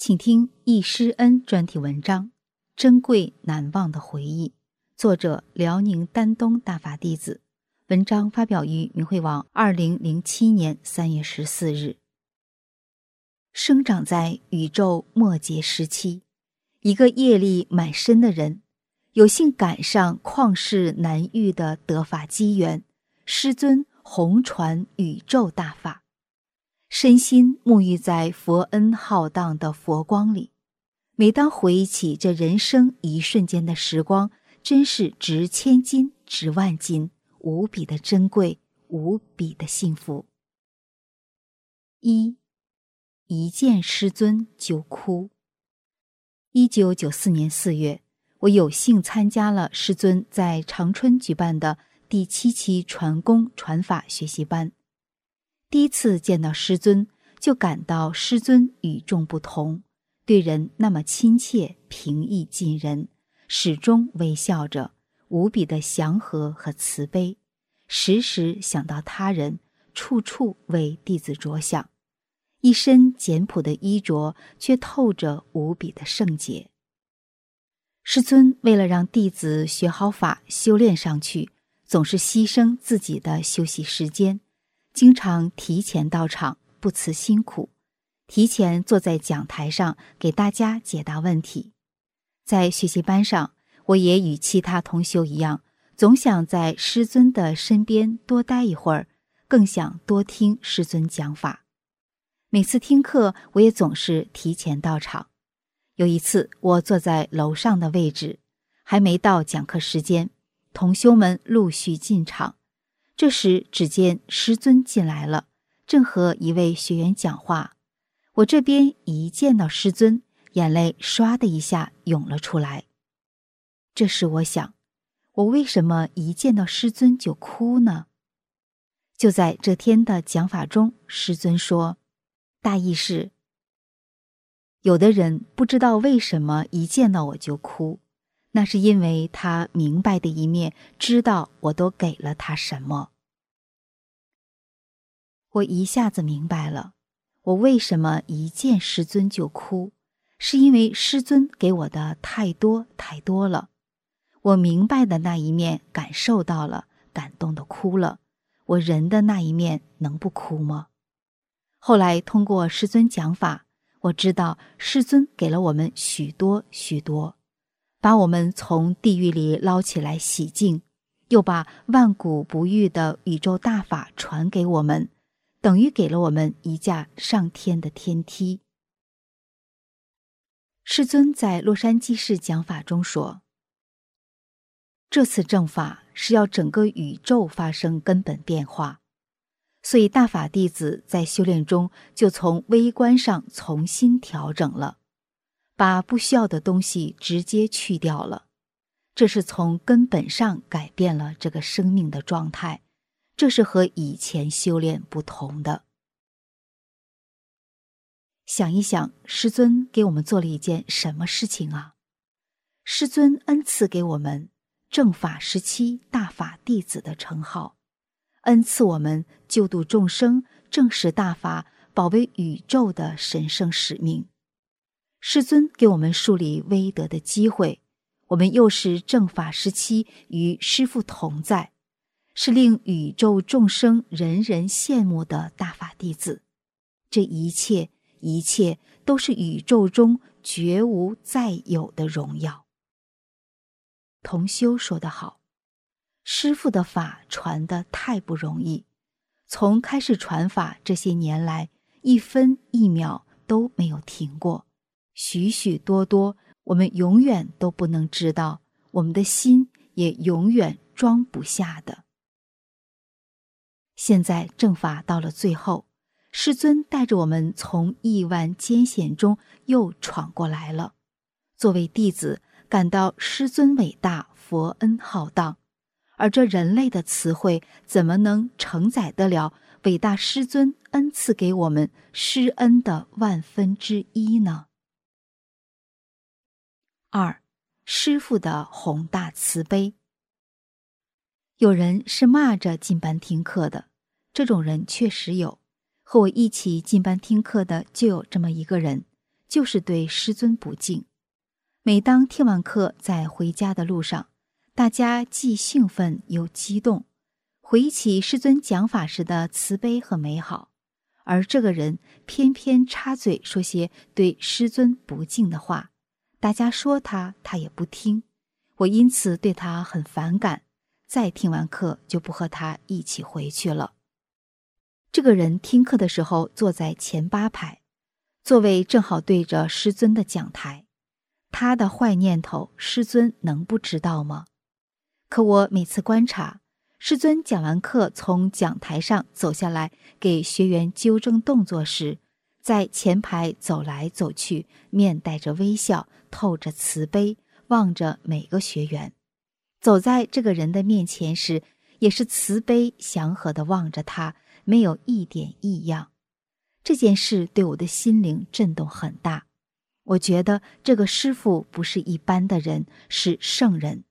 请听《易师恩》专题文章《珍贵难忘的回忆》，作者辽宁丹东大法弟子。文章发表于明慧网，二零零七年三月十四日。生长在宇宙末节时期，一个业力满身的人，有幸赶上旷世难遇的得法机缘，师尊红传宇宙大法。身心沐浴在佛恩浩荡的佛光里，每当回忆起这人生一瞬间的时光，真是值千金、值万金，无比的珍贵，无比的幸福。一，一见师尊就哭。一九九四年四月，我有幸参加了师尊在长春举办的第七期传功传法学习班。第一次见到师尊，就感到师尊与众不同，对人那么亲切、平易近人，始终微笑着，无比的祥和和慈悲，时时想到他人，处处为弟子着想，一身简朴的衣着却透着无比的圣洁。师尊为了让弟子学好法、修炼上去，总是牺牲自己的休息时间。经常提前到场，不辞辛苦，提前坐在讲台上给大家解答问题。在学习班上，我也与其他同修一样，总想在师尊的身边多待一会儿，更想多听师尊讲法。每次听课，我也总是提前到场。有一次，我坐在楼上的位置，还没到讲课时间，同修们陆续进场。这时，只见师尊进来了，正和一位学员讲话。我这边一见到师尊，眼泪唰的一下涌了出来。这时，我想，我为什么一见到师尊就哭呢？就在这天的讲法中，师尊说：“大意是，有的人不知道为什么一见到我就哭。”那是因为他明白的一面，知道我都给了他什么。我一下子明白了，我为什么一见师尊就哭，是因为师尊给我的太多太多了。我明白的那一面感受到了，感动的哭了。我人的那一面能不哭吗？后来通过师尊讲法，我知道师尊给了我们许多许多。把我们从地狱里捞起来洗净，又把万古不遇的宇宙大法传给我们，等于给了我们一架上天的天梯。师尊在洛杉矶市讲法中说：“这次正法是要整个宇宙发生根本变化，所以大法弟子在修炼中就从微观上重新调整了。”把不需要的东西直接去掉了，这是从根本上改变了这个生命的状态，这是和以前修炼不同的。想一想，师尊给我们做了一件什么事情啊？师尊恩赐给我们正法时期大法弟子的称号，恩赐我们救度众生、正视大法、保卫宇宙的神圣使命。师尊给我们树立威德的机会，我们又是正法时期与师父同在，是令宇宙众生人人羡慕的大法弟子。这一切，一切都是宇宙中绝无再有的荣耀。同修说得好，师父的法传得太不容易，从开始传法这些年来，一分一秒都没有停过。许许多多，我们永远都不能知道，我们的心也永远装不下的。现在正法到了最后，师尊带着我们从亿万艰险中又闯过来了。作为弟子，感到师尊伟大，佛恩浩荡，而这人类的词汇怎么能承载得了伟大师尊恩赐给我们师恩的万分之一呢？二，师父的宏大慈悲。有人是骂着进班听课的，这种人确实有。和我一起进班听课的就有这么一个人，就是对师尊不敬。每当听完课，在回家的路上，大家既兴奋又激动，回忆起师尊讲法时的慈悲和美好，而这个人偏偏插嘴说些对师尊不敬的话，大家说他，他也不听。我因此对他很反感。再听完课，就不和他一起回去了。这个人听课的时候坐在前八排，座位正好对着师尊的讲台。他的坏念头，师尊能不知道吗？可我每次观察，师尊讲完课从讲台上走下来，给学员纠正动作时，在前排走来走去，面带着微笑，透着慈悲，望着每个学员。走在这个人的面前时，也是慈悲祥和的望着他，没有一点异样。这件事对我的心灵震动很大。我觉得这个师傅不是一般的人，是圣人。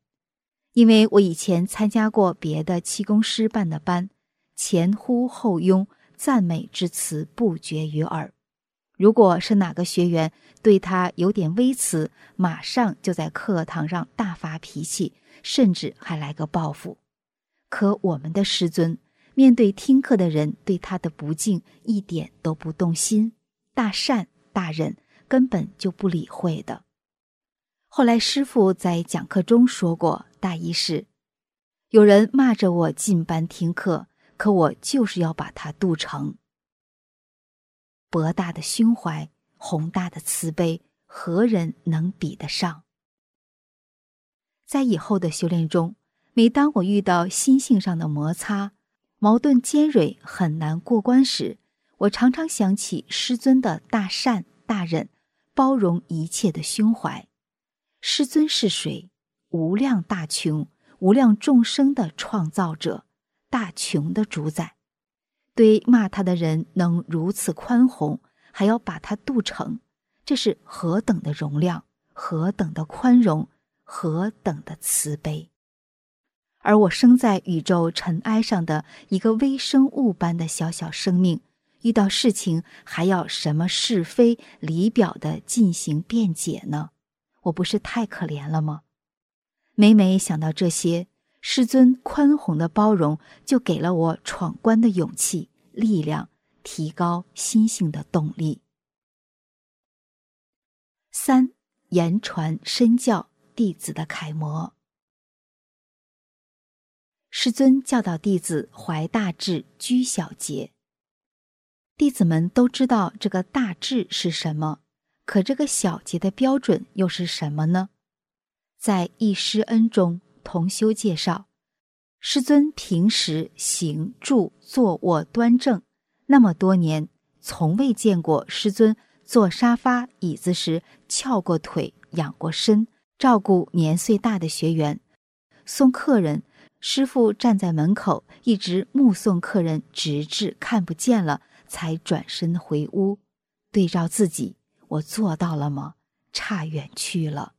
因为我以前参加过别的气功师办的班，前呼后拥，赞美之词不绝于耳。如果是哪个学员对他有点微词，马上就在课堂上大发脾气。甚至还来个报复，可我们的师尊面对听课的人对他的不敬，一点都不动心，大善大忍，根本就不理会的。后来师傅在讲课中说过，大意是：有人骂着我进班听课，可我就是要把他渡成。博大的胸怀，宏大的慈悲，何人能比得上？在以后的修炼中，每当我遇到心性上的摩擦、矛盾尖锐、很难过关时，我常常想起师尊的大善大忍、包容一切的胸怀。师尊是谁？无量大穷、无量众生的创造者，大穷的主宰。对骂他的人能如此宽宏，还要把他渡成，这是何等的容量，何等的宽容！何等的慈悲！而我生在宇宙尘埃上的一个微生物般的小小生命，遇到事情还要什么是非理表的进行辩解呢？我不是太可怜了吗？每每想到这些，师尊宽宏的包容就给了我闯关的勇气、力量，提高心性的动力。三言传身教。弟子的楷模，师尊教导弟子怀大志，居小节。弟子们都知道这个大志是什么，可这个小节的标准又是什么呢？在一师恩中，同修介绍，师尊平时行住坐卧端正，那么多年，从未见过师尊坐沙发椅子时翘过腿、仰过身。照顾年岁大的学员，送客人，师傅站在门口，一直目送客人，直至看不见了，才转身回屋。对照自己，我做到了吗？差远去了。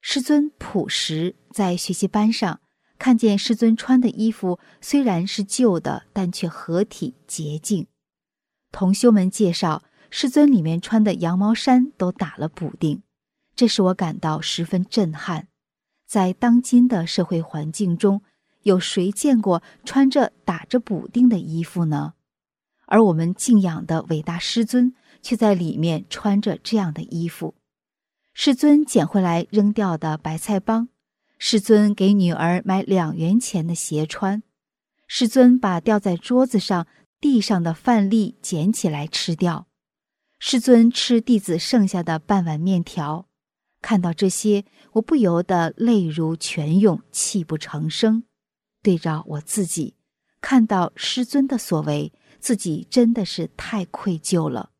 师尊朴实，在学习班上看见师尊穿的衣服虽然是旧的，但却合体洁净。同修们介绍，师尊里面穿的羊毛衫都打了补丁。这使我感到十分震撼，在当今的社会环境中，有谁见过穿着打着补丁的衣服呢？而我们敬仰的伟大师尊却在里面穿着这样的衣服。师尊捡回来扔掉的白菜帮，师尊给女儿买两元钱的鞋穿，师尊把掉在桌子上、地上的饭粒捡起来吃掉，师尊吃弟子剩下的半碗面条。看到这些，我不由得泪如泉涌，泣不成声。对照我自己，看到师尊的所为，自己真的是太愧疚了。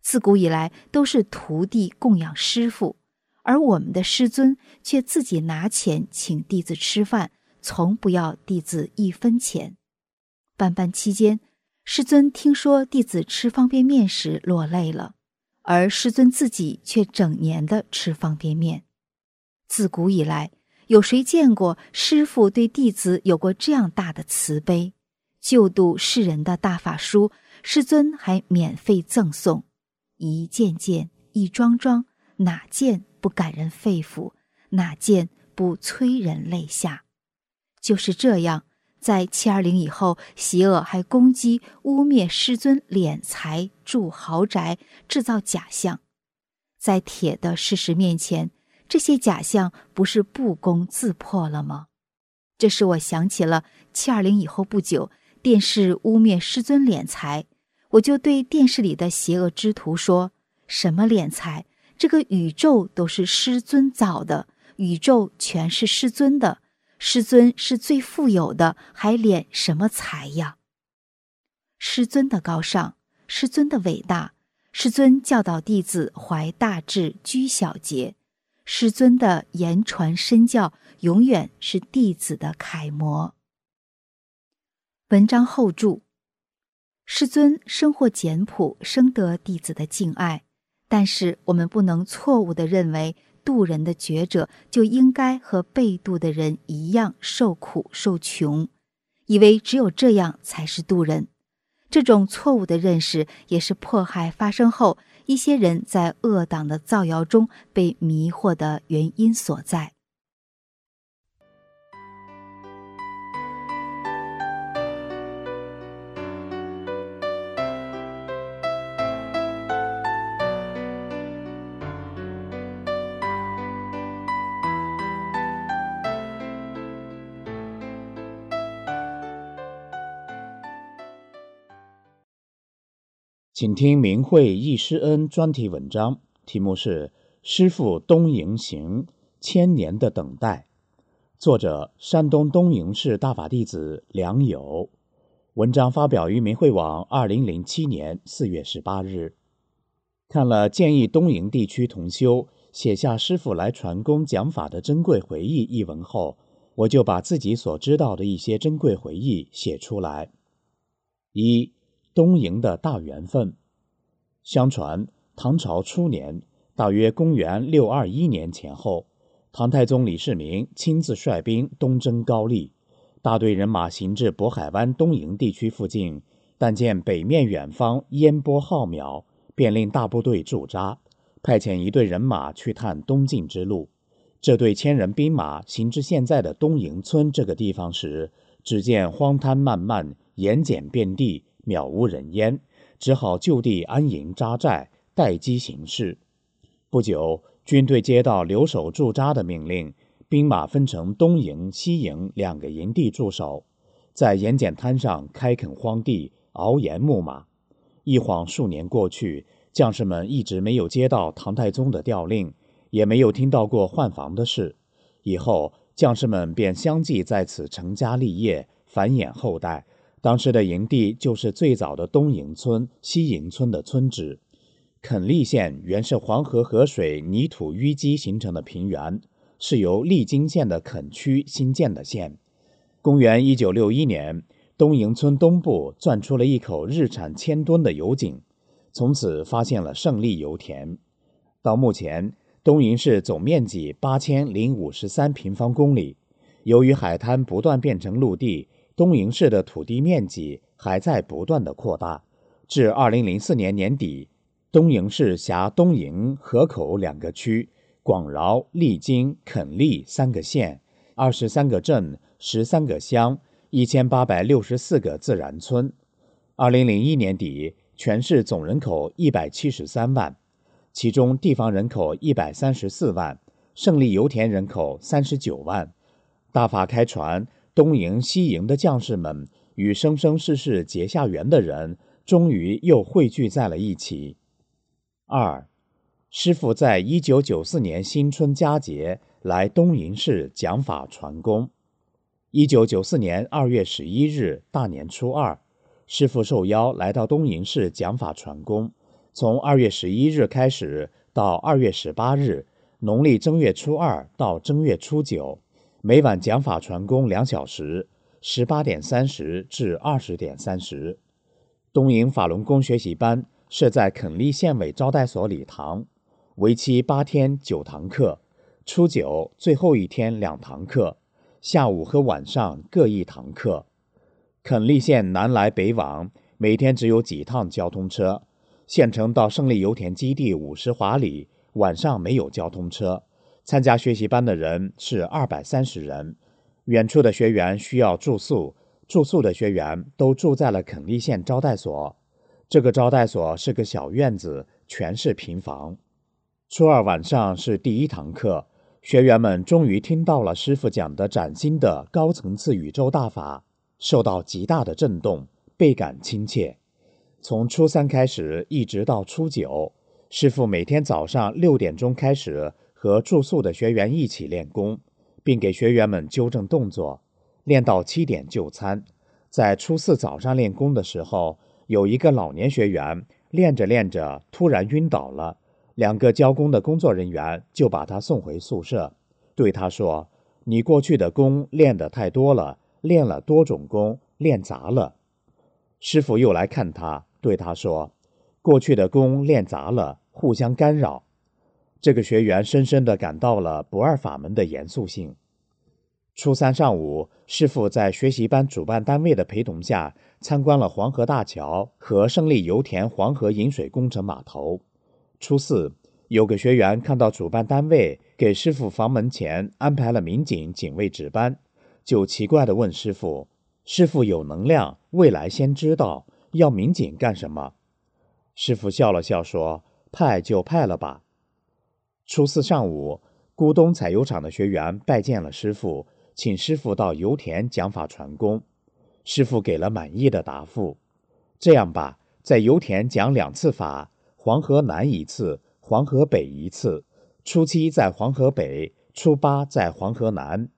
自古以来都是徒弟供养师傅，而我们的师尊却自己拿钱请弟子吃饭，从不要弟子一分钱。办班期间，师尊听说弟子吃方便面时落泪了，而师尊自己却整年的吃方便面。自古以来，有谁见过师傅对弟子有过这样大的慈悲？救度世人的大法书，师尊还免费赠送。一件件，一桩桩，哪件不感人肺腑？哪件不催人泪下？就是这样，在七二零以后，邪恶还攻击、污蔑师尊敛财、住豪宅、制造假象。在铁的事实面前，这些假象不是不攻自破了吗？这使我想起了七二零以后不久，电视污蔑师尊敛财。我就对电视里的邪恶之徒说：“什么敛财？这个宇宙都是师尊造的，宇宙全是师尊的，师尊是最富有的，还敛什么财呀？”师尊的高尚，师尊的伟大，师尊教导弟子怀大志，居小节，师尊的言传身教，永远是弟子的楷模。文章后注。师尊生活简朴，深得弟子的敬爱。但是我们不能错误地认为，渡人的觉者就应该和被渡的人一样受苦受穷，以为只有这样才是渡人。这种错误的认识，也是迫害发生后一些人在恶党的造谣中被迷惑的原因所在。请听明慧易师恩专题文章，题目是《师父东营行千年的等待》，作者山东东营市大法弟子梁友。文章发表于明慧网，二零零七年四月十八日。看了建议东营地区同修写下师父来传功讲法的珍贵回忆一文后，我就把自己所知道的一些珍贵回忆写出来。一。东营的大缘分。相传唐朝初年，大约公元六二一年前后，唐太宗李世民亲自率兵东征高丽，大队人马行至渤海湾东营地区附近，但见北面远方烟波浩渺，便令大部队驻扎，派遣一队人马去探东进之路。这队千人兵马行至现在的东营村这个地方时，只见荒滩漫漫，盐碱遍地。渺无人烟，只好就地安营扎寨，待机行事。不久，军队接到留守驻扎的命令，兵马分成东营、西营两个营地驻守，在盐碱滩上开垦荒地，熬盐牧马。一晃数年过去，将士们一直没有接到唐太宗的调令，也没有听到过换防的事。以后，将士们便相继在此成家立业，繁衍后代。当时的营地就是最早的东营村、西营村的村址。垦利县原是黄河河水泥土淤积形成的平原，是由利津县的垦区新建的县。公元一九六一年，东营村东部钻出了一口日产千吨的油井，从此发现了胜利油田。到目前，东营市总面积八千零五十三平方公里。由于海滩不断变成陆地。东营市的土地面积还在不断的扩大，至二零零四年年底，东营市辖东营、河口两个区，广饶、利津、垦利三个县，二十三个镇，十三个乡，一千八百六十四个自然村。二零零一年底，全市总人口一百七十三万，其中地方人口一百三十四万，胜利油田人口三十九万。大法开船。东营、西营的将士们与生生世世结下缘的人，终于又汇聚在了一起。二，师傅在一九九四年新春佳节来东营市讲法传功。一九九四年二月十一日，大年初二，师傅受邀来到东营市讲法传功。从二月十一日开始到二月十八日，农历正月初二到正月初九，每晚讲法传功两小时，十八点三十至二十点三十。东营法轮功学习班设在垦利县委招待所礼堂，为期八天九堂课，初九最后一天两堂课。下午和晚上各一堂课。垦利县南来北往，每天只有几趟交通车。县城到胜利油田基地五十华里，晚上没有交通车。参加学习班的人是二百三十人。远处的学员需要住宿，住宿的学员都住在了垦利县招待所。这个招待所是个小院子，全是平房。初二晚上是第一堂课。学员们终于听到了师傅讲的崭新的高层次宇宙大法，受到极大的震动，倍感亲切。从初三开始，一直到初九，师傅每天早上六点钟开始和住宿的学员一起练功，并给学员们纠正动作，练到七点就餐。在初四早上练功的时候，有一个老年学员练着练着突然晕倒了。两个教功的工作人员就把他送回宿舍，对他说：“你过去的功练得太多了，练了多种功，练杂了。”师傅又来看他，对他说：“过去的功练杂了，互相干扰。”这个学员深深地感到了不二法门的严肃性。初三上午，师傅在学习班主办单位的陪同下，参观了黄河大桥和胜利油田黄河引水工程码头。初四，有个学员看到主办单位给师傅房门前安排了民警警卫值班，就奇怪地问师傅：“师傅有能量，未来先知道，要民警干什么？”师傅笑了笑说：“派就派了吧。”初四上午，咕东采油厂的学员拜见了师傅，请师傅到油田讲法传功。师傅给了满意的答复：“这样吧，在油田讲两次法。”黄河南一次，黄河北一次。初七在黄河北，初八在黄河南。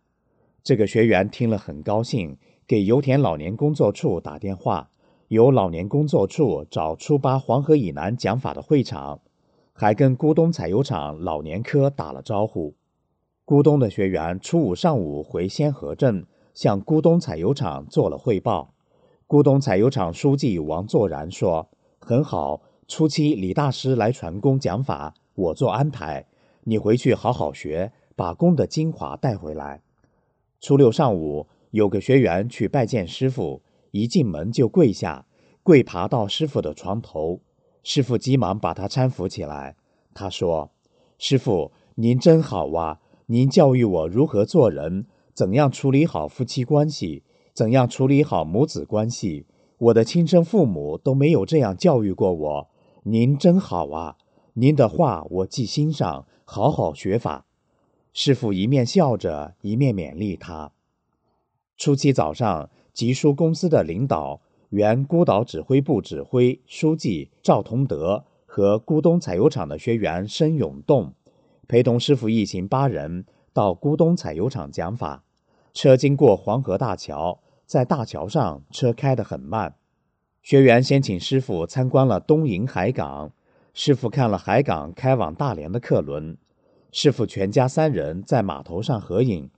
这个学员听了很高兴，给油田老年工作处打电话，由老年工作处找初八黄河以南讲法的会场，还跟咕东采油厂老年科打了招呼。咕东的学员初五上午回仙河镇，向咕东采油厂做了汇报。咕东采油厂书记王作然说：“很好。”初七，李大师来传功讲法，我做安排。你回去好好学，把功的精华带回来。初六上午，有个学员去拜见师傅，一进门就跪下，跪爬到师傅的床头。师傅急忙把他搀扶起来。他说：“师傅，您真好哇！您教育我如何做人，怎样处理好夫妻关系，怎样处理好母子关系。我的亲生父母都没有这样教育过我。”您真好啊！您的话我记心上，好好学法。师傅一面笑着，一面勉励他。初七早上，吉书公司的领导、原孤岛指挥部指挥书记赵同德和咕东采油厂的学员申永栋，陪同师傅一行八人到咕东采油厂讲法。车经过黄河大桥，在大桥上，车开得很慢。学员先请师傅参观了东营海港，师傅看了海港开往大连的客轮，师傅全家三人在码头上合影。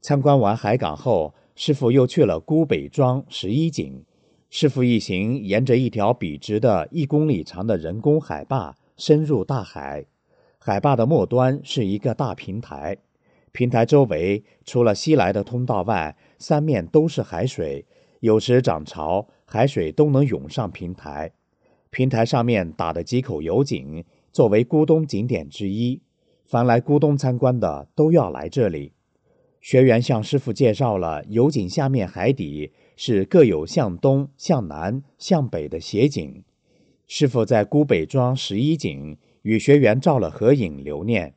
参观完海港后，师傅又去了孤北庄十一井。师傅一行沿着一条笔直的一公里长的人工海坝深入大海，海坝的末端是一个大平台，平台周围除了西来的通道外，三面都是海水，有时涨潮。海水都能涌上平台，平台上面打的几口油井，作为咕东景点之一。凡来咕东参观的都要来这里。学员向师傅介绍了油井下面海底是各有向东、向南、向北的斜井。师傅在孤北庄十一井与学员照了合影留念。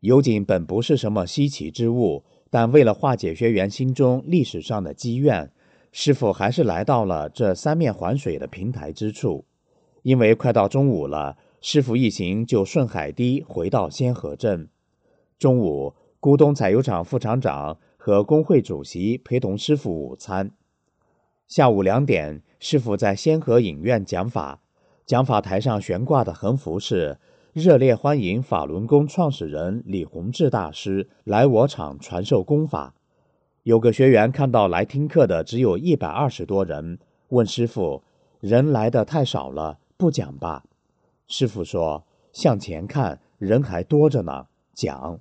油井本不是什么稀奇之物，但为了化解学员心中历史上的积怨。师傅还是来到了这三面环水的平台之处，因为快到中午了，师傅一行就顺海堤回到仙河镇。中午，咕东采油厂副厂长和工会主席陪同师傅午餐。下午两点，师傅在仙河影院讲法，讲法台上悬挂的横幅是“热烈欢迎法轮功创始人李洪志大师来我场传授功法”。有个学员看到来听课的只有一百二十多人，问师傅：“人来的太少了，不讲吧？”师傅说：“向前看，人还多着呢，讲。”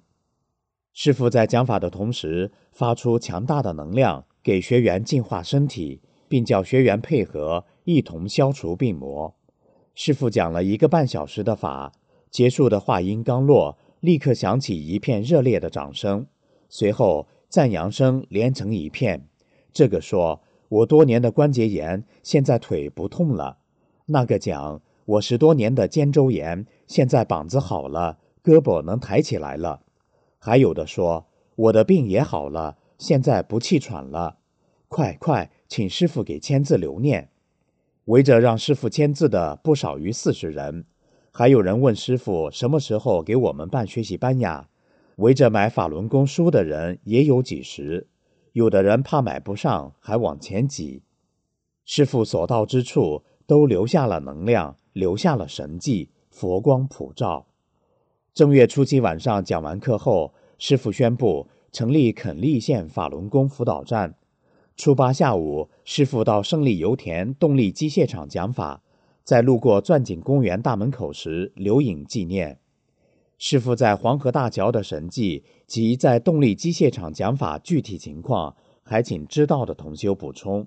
师傅在讲法的同时，发出强大的能量，给学员净化身体。并叫学员配合，一同消除病魔。师傅讲了一个半小时的法，结束的话音刚落，立刻响起一片热烈的掌声，随后赞扬声连成一片。这个说：“我多年的关节炎，现在腿不痛了。”那个讲：“我十多年的肩周炎，现在膀子好了，胳膊能抬起来了。”还有的说：“我的病也好了，现在不气喘了。”快快！请师傅给签字留念，围着让师傅签字的不少于四十人，还有人问师傅什么时候给我们办学习班呀？围着买法轮功书的人也有几十，有的人怕买不上，还往前挤。师傅所到之处都留下了能量，留下了神迹，佛光普照。正月初七晚上讲完课后，师傅宣布成立垦利县法轮功辅导站。初八下午，师傅到胜利油田动力机械厂讲法，在路过钻井公园大门口时留影纪念。师傅在黄河大桥的神迹及在动力机械厂讲法具体情况，还请知道的同修补充。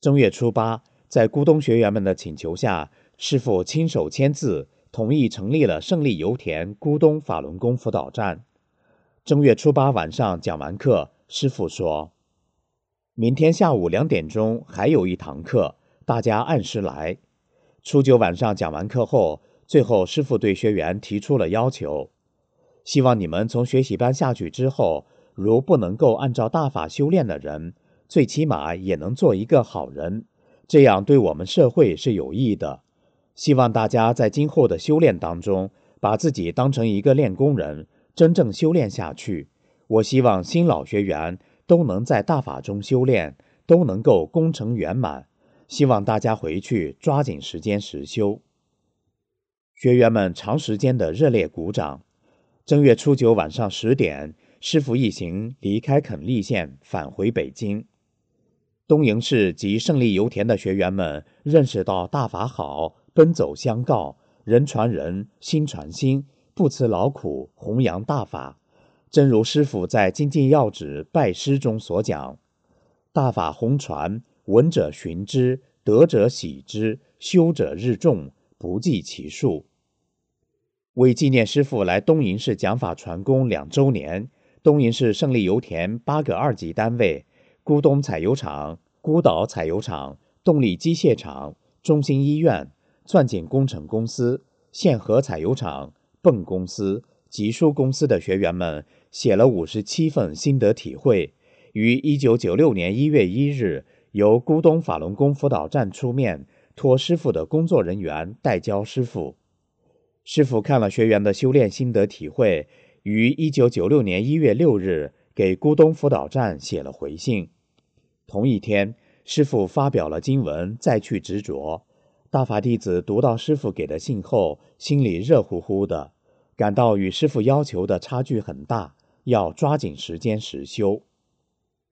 正月初八，在咕咚学员们的请求下，师傅亲手签字同意成立了胜利油田咕咚法轮功辅导站。正月初八晚上讲完课，师傅说。明天下午两点钟还有一堂课，大家按时来。初九晚上讲完课后，最后师傅对学员提出了要求，希望你们从学习班下去之后，如不能够按照大法修炼的人，最起码也能做一个好人，这样对我们社会是有益的。希望大家在今后的修炼当中，把自己当成一个练功人，真正修炼下去。我希望新老学员。都能在大法中修炼，都能够功成圆满。希望大家回去抓紧时间实修。学员们长时间的热烈鼓掌。正月初九晚上十点，师傅一行离开垦利县，返回北京。东营市及胜利油田的学员们认识到大法好，奔走相告，人传人，心传心，不辞劳苦，弘扬大法。正如师傅在《精进要旨拜师》中所讲：“大法弘传，闻者寻之，得者喜之，修者日众，不计其数。”为纪念师傅来东营市讲法传功两周年，东营市胜利油田八个二级单位——咕东采油厂、孤岛采油厂、动力机械厂、中心医院、钻井工程公司、县河采油厂、泵公司、集疏公司的学员们。写了五十七份心得体会，于一九九六年一月一日由咕咚法轮功辅导站出面，托师傅的工作人员代教师傅。师傅看了学员的修炼心得体会，于一九九六年一月六日给咕咚辅导站写了回信。同一天，师傅发表了经文《再去执着》，大法弟子读到师傅给的信后，心里热乎乎的，感到与师傅要求的差距很大。要抓紧时间实修。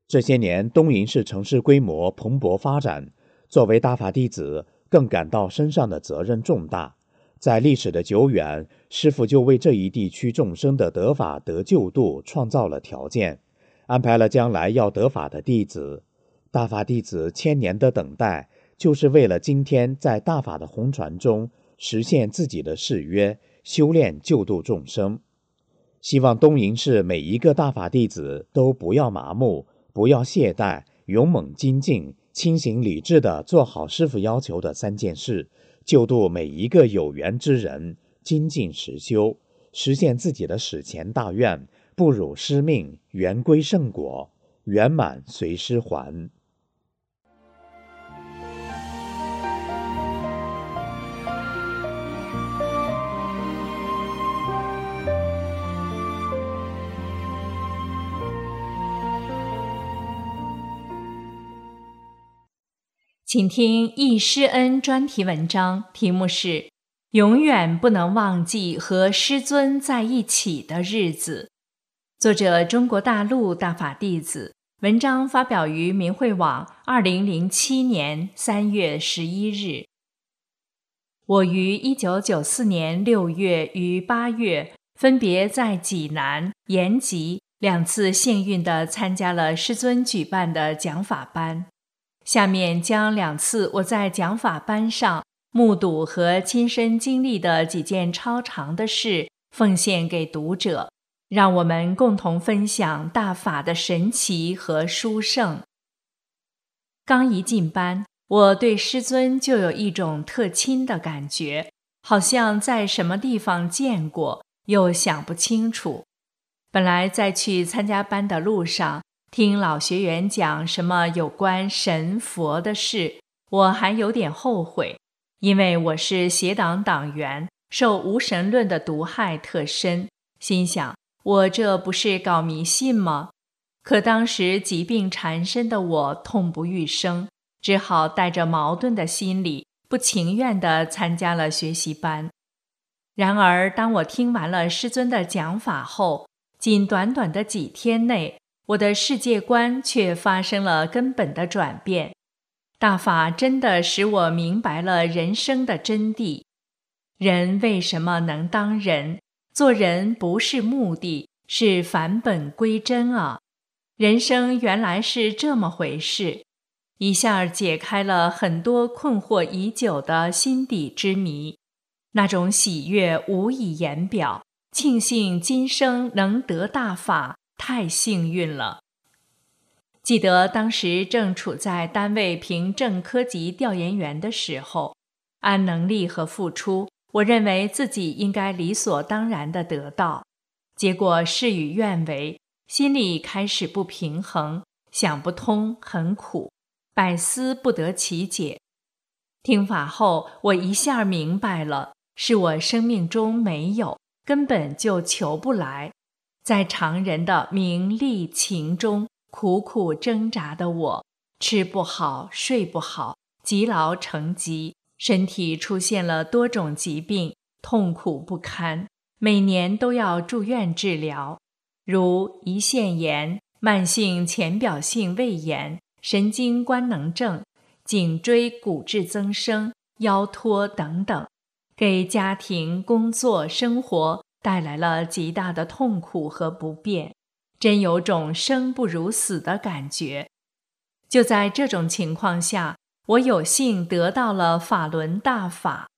这些年，东营市城市规模蓬勃发展，作为大法弟子，更感到身上的责任重大。在历史的久远，师傅就为这一地区众生的得法得救度创造了条件，安排了将来要得法的弟子。大法弟子千年的等待，就是为了今天在大法的红传中实现自己的誓约，修炼救度众生。希望东营市每一个大法弟子都不要麻木，不要懈怠，勇猛精进，清醒理智地做好师傅要求的三件事，救度每一个有缘之人，精进实修，实现自己的史前大愿，不辱师命，圆归圣果，圆满随师还。请听易师恩专题文章，题目是《永远不能忘记和师尊在一起的日子》，作者中国大陆大法弟子，文章发表于明慧网，二零零七年三月十一日。我于一九九四年六月与八月，分别在济南、延吉两次幸运地参加了师尊举办的讲法班。下面将两次我在讲法班上目睹和亲身经历的几件超长的事奉献给读者，让我们共同分享大法的神奇和殊胜。刚一进班，我对师尊就有一种特亲的感觉，好像在什么地方见过，又想不清楚。本来在去参加班的路上。听老学员讲什么有关神佛的事，我还有点后悔，因为我是邪党党员，受无神论的毒害特深。心想，我这不是搞迷信吗？可当时疾病缠身的我痛不欲生，只好带着矛盾的心理，不情愿地参加了学习班。然而，当我听完了师尊的讲法后，仅短短的几天内。我的世界观却发生了根本的转变，大法真的使我明白了人生的真谛。人为什么能当人？做人不是目的，是返本归真啊！人生原来是这么回事，一下解开了很多困惑已久的心底之谜，那种喜悦无以言表。庆幸今生能得大法。太幸运了！记得当时正处在单位评正科级调研员的时候，按能力和付出，我认为自己应该理所当然的得到。结果事与愿违，心里开始不平衡，想不通，很苦，百思不得其解。听法后，我一下明白了，是我生命中没有，根本就求不来。在常人的名利情中苦苦挣扎的我，吃不好，睡不好，积劳成疾，身体出现了多种疾病，痛苦不堪，每年都要住院治疗，如胰腺炎、慢性浅表性胃炎、神经官能症、颈椎骨质增生、腰托等等，给家庭、工作、生活。带来了极大的痛苦和不便，真有种生不如死的感觉。就在这种情况下，我有幸得到了法轮大法。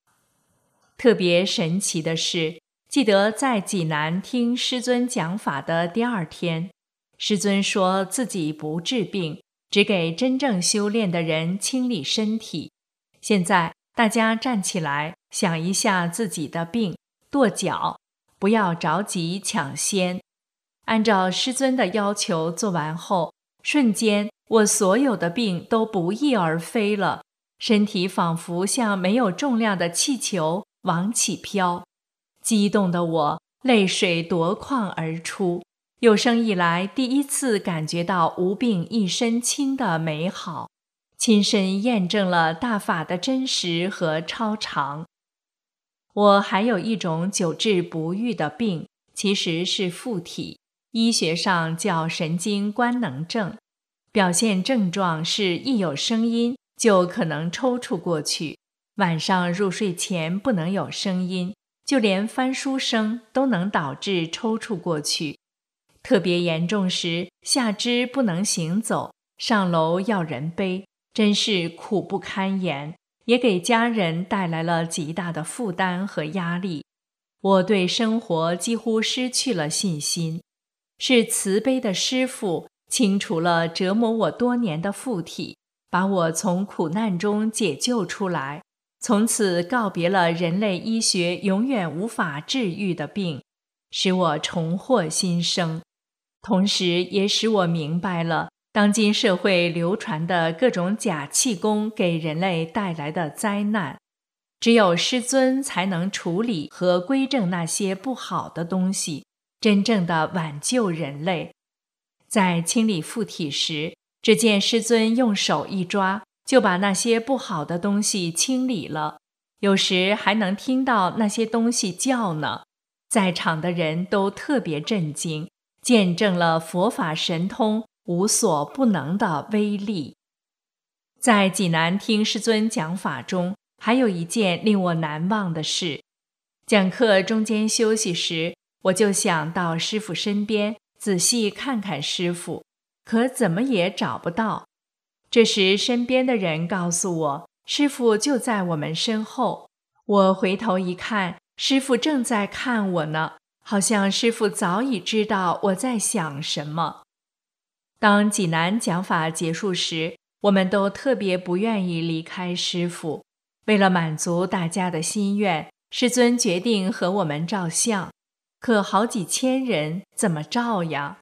特别神奇的是，记得在济南听师尊讲法的第二天，师尊说自己不治病，只给真正修炼的人清理身体。现在大家站起来，想一下自己的病，跺脚。不要着急抢先，按照师尊的要求做完后，瞬间我所有的病都不翼而飞了，身体仿佛像没有重量的气球往起飘。激动的我泪水夺眶而出，有生以来第一次感觉到无病一身轻的美好，亲身验证了大法的真实和超常。我还有一种久治不愈的病，其实是附体，医学上叫神经官能症。表现症状是一有声音就可能抽搐过去，晚上入睡前不能有声音，就连翻书声都能导致抽搐过去。特别严重时，下肢不能行走，上楼要人背，真是苦不堪言。也给家人带来了极大的负担和压力，我对生活几乎失去了信心。是慈悲的师父清除了折磨我多年的附体，把我从苦难中解救出来，从此告别了人类医学永远无法治愈的病，使我重获新生，同时也使我明白了。当今社会流传的各种假气功给人类带来的灾难，只有师尊才能处理和归正那些不好的东西，真正的挽救人类。在清理附体时，只见师尊用手一抓，就把那些不好的东西清理了。有时还能听到那些东西叫呢。在场的人都特别震惊，见证了佛法神通无所不能的威力。在济南听师尊讲法中，还有一件令我难忘的事。讲课中间休息时，我就想到师傅身边仔细看看师傅，可怎么也找不到。这时，身边的人告诉我，师傅就在我们身后。我回头一看，师傅正在看我呢，好像师傅早已知道我在想什么。当济南讲法结束时，我们都特别不愿意离开师傅，为了满足大家的心愿。师尊决定和我们照相，可好几千人怎么照呀？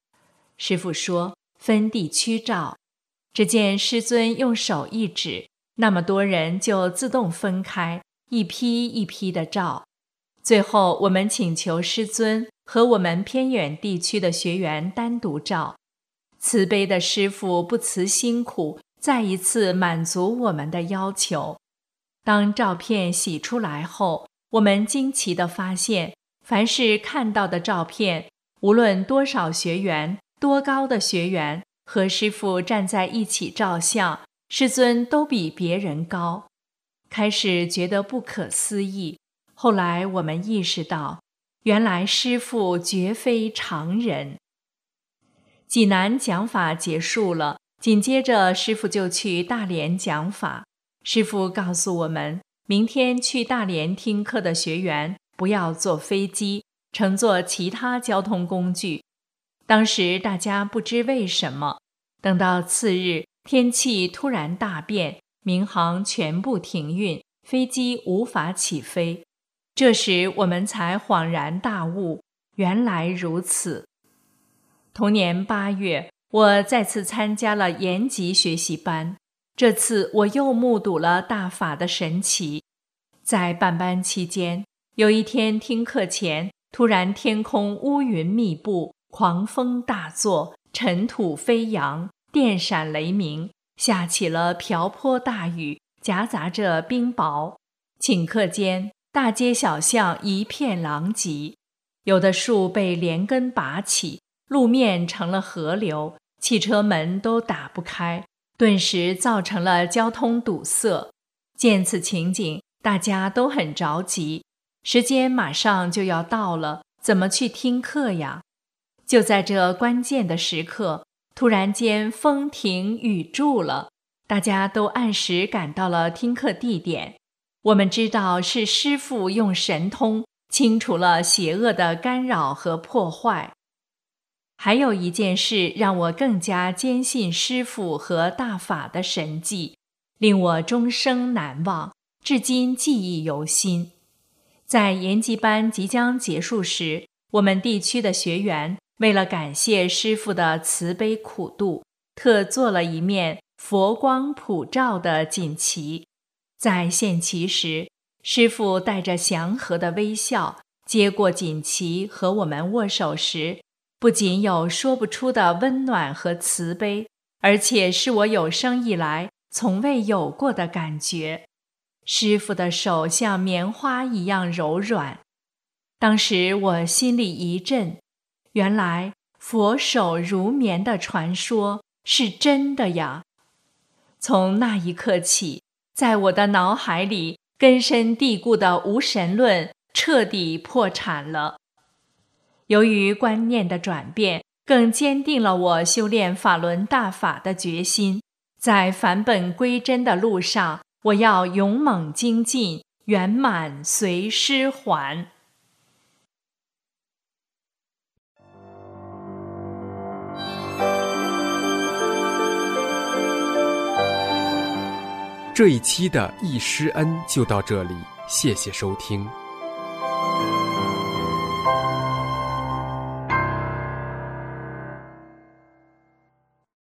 师傅说分地区照。只见师尊用手一指，那么多人就自动分开，一批一批的照。最后我们请求师尊和我们偏远地区的学员单独照。慈悲的师傅不辞辛苦，再一次满足我们的要求。当照片洗出来后。我们惊奇地发现，凡是看到的照片，无论多少学员、多高的学员和师傅站在一起照相，师尊都比别人高。开始觉得不可思议，后来我们意识到，原来师傅绝非常人。济南讲法结束了，紧接着师傅就去大连讲法。师傅告诉我们。明天去大连听课的学员不要坐飞机，乘坐其他交通工具。当时大家不知为什么，等到次日天气突然大变，民航全部停运，飞机无法起飞。这时我们才恍然大悟，原来如此。同年八月，我再次参加了延吉学习班。这次我又目睹了大法的神奇。在办班期间，有一天听课前，突然天空乌云密布，狂风大作，尘土飞扬，电闪雷鸣，下起了瓢泼大雨，夹杂着冰雹。顷刻间，大街小巷一片狼藉，有的树被连根拔起，路面成了河流，汽车门都打不开。顿时造成了交通堵塞。见此情景，大家都很着急，时间马上就要到了，怎么去听课呀？就在这关键的时刻，突然间风停雨住了，大家都按时赶到了听课地点。我们知道是师傅用神通清除了邪恶的干扰和破坏。还有一件事让我更加坚信师父和大法的神迹，令我终生难忘，至今记忆犹新。在研习班即将结束时，我们地区的学员为了感谢师父的慈悲苦度，特做了一面佛光普照的锦旗。在献旗时，师父带着祥和的微笑接过锦旗，和我们握手时。不仅有说不出的温暖和慈悲，而且是我有生以来从未有过的感觉。师傅的手像棉花一样柔软，当时我心里一震，原来佛手如棉的传说是真的呀！从那一刻起，在我的脑海里根深蒂固的无神论彻底破产了。由于观念的转变，更坚定了我修炼法轮大法的决心。在返本归真的路上，我要勇猛精进，圆满随师还。这一期的易师恩就到这里，谢谢收听。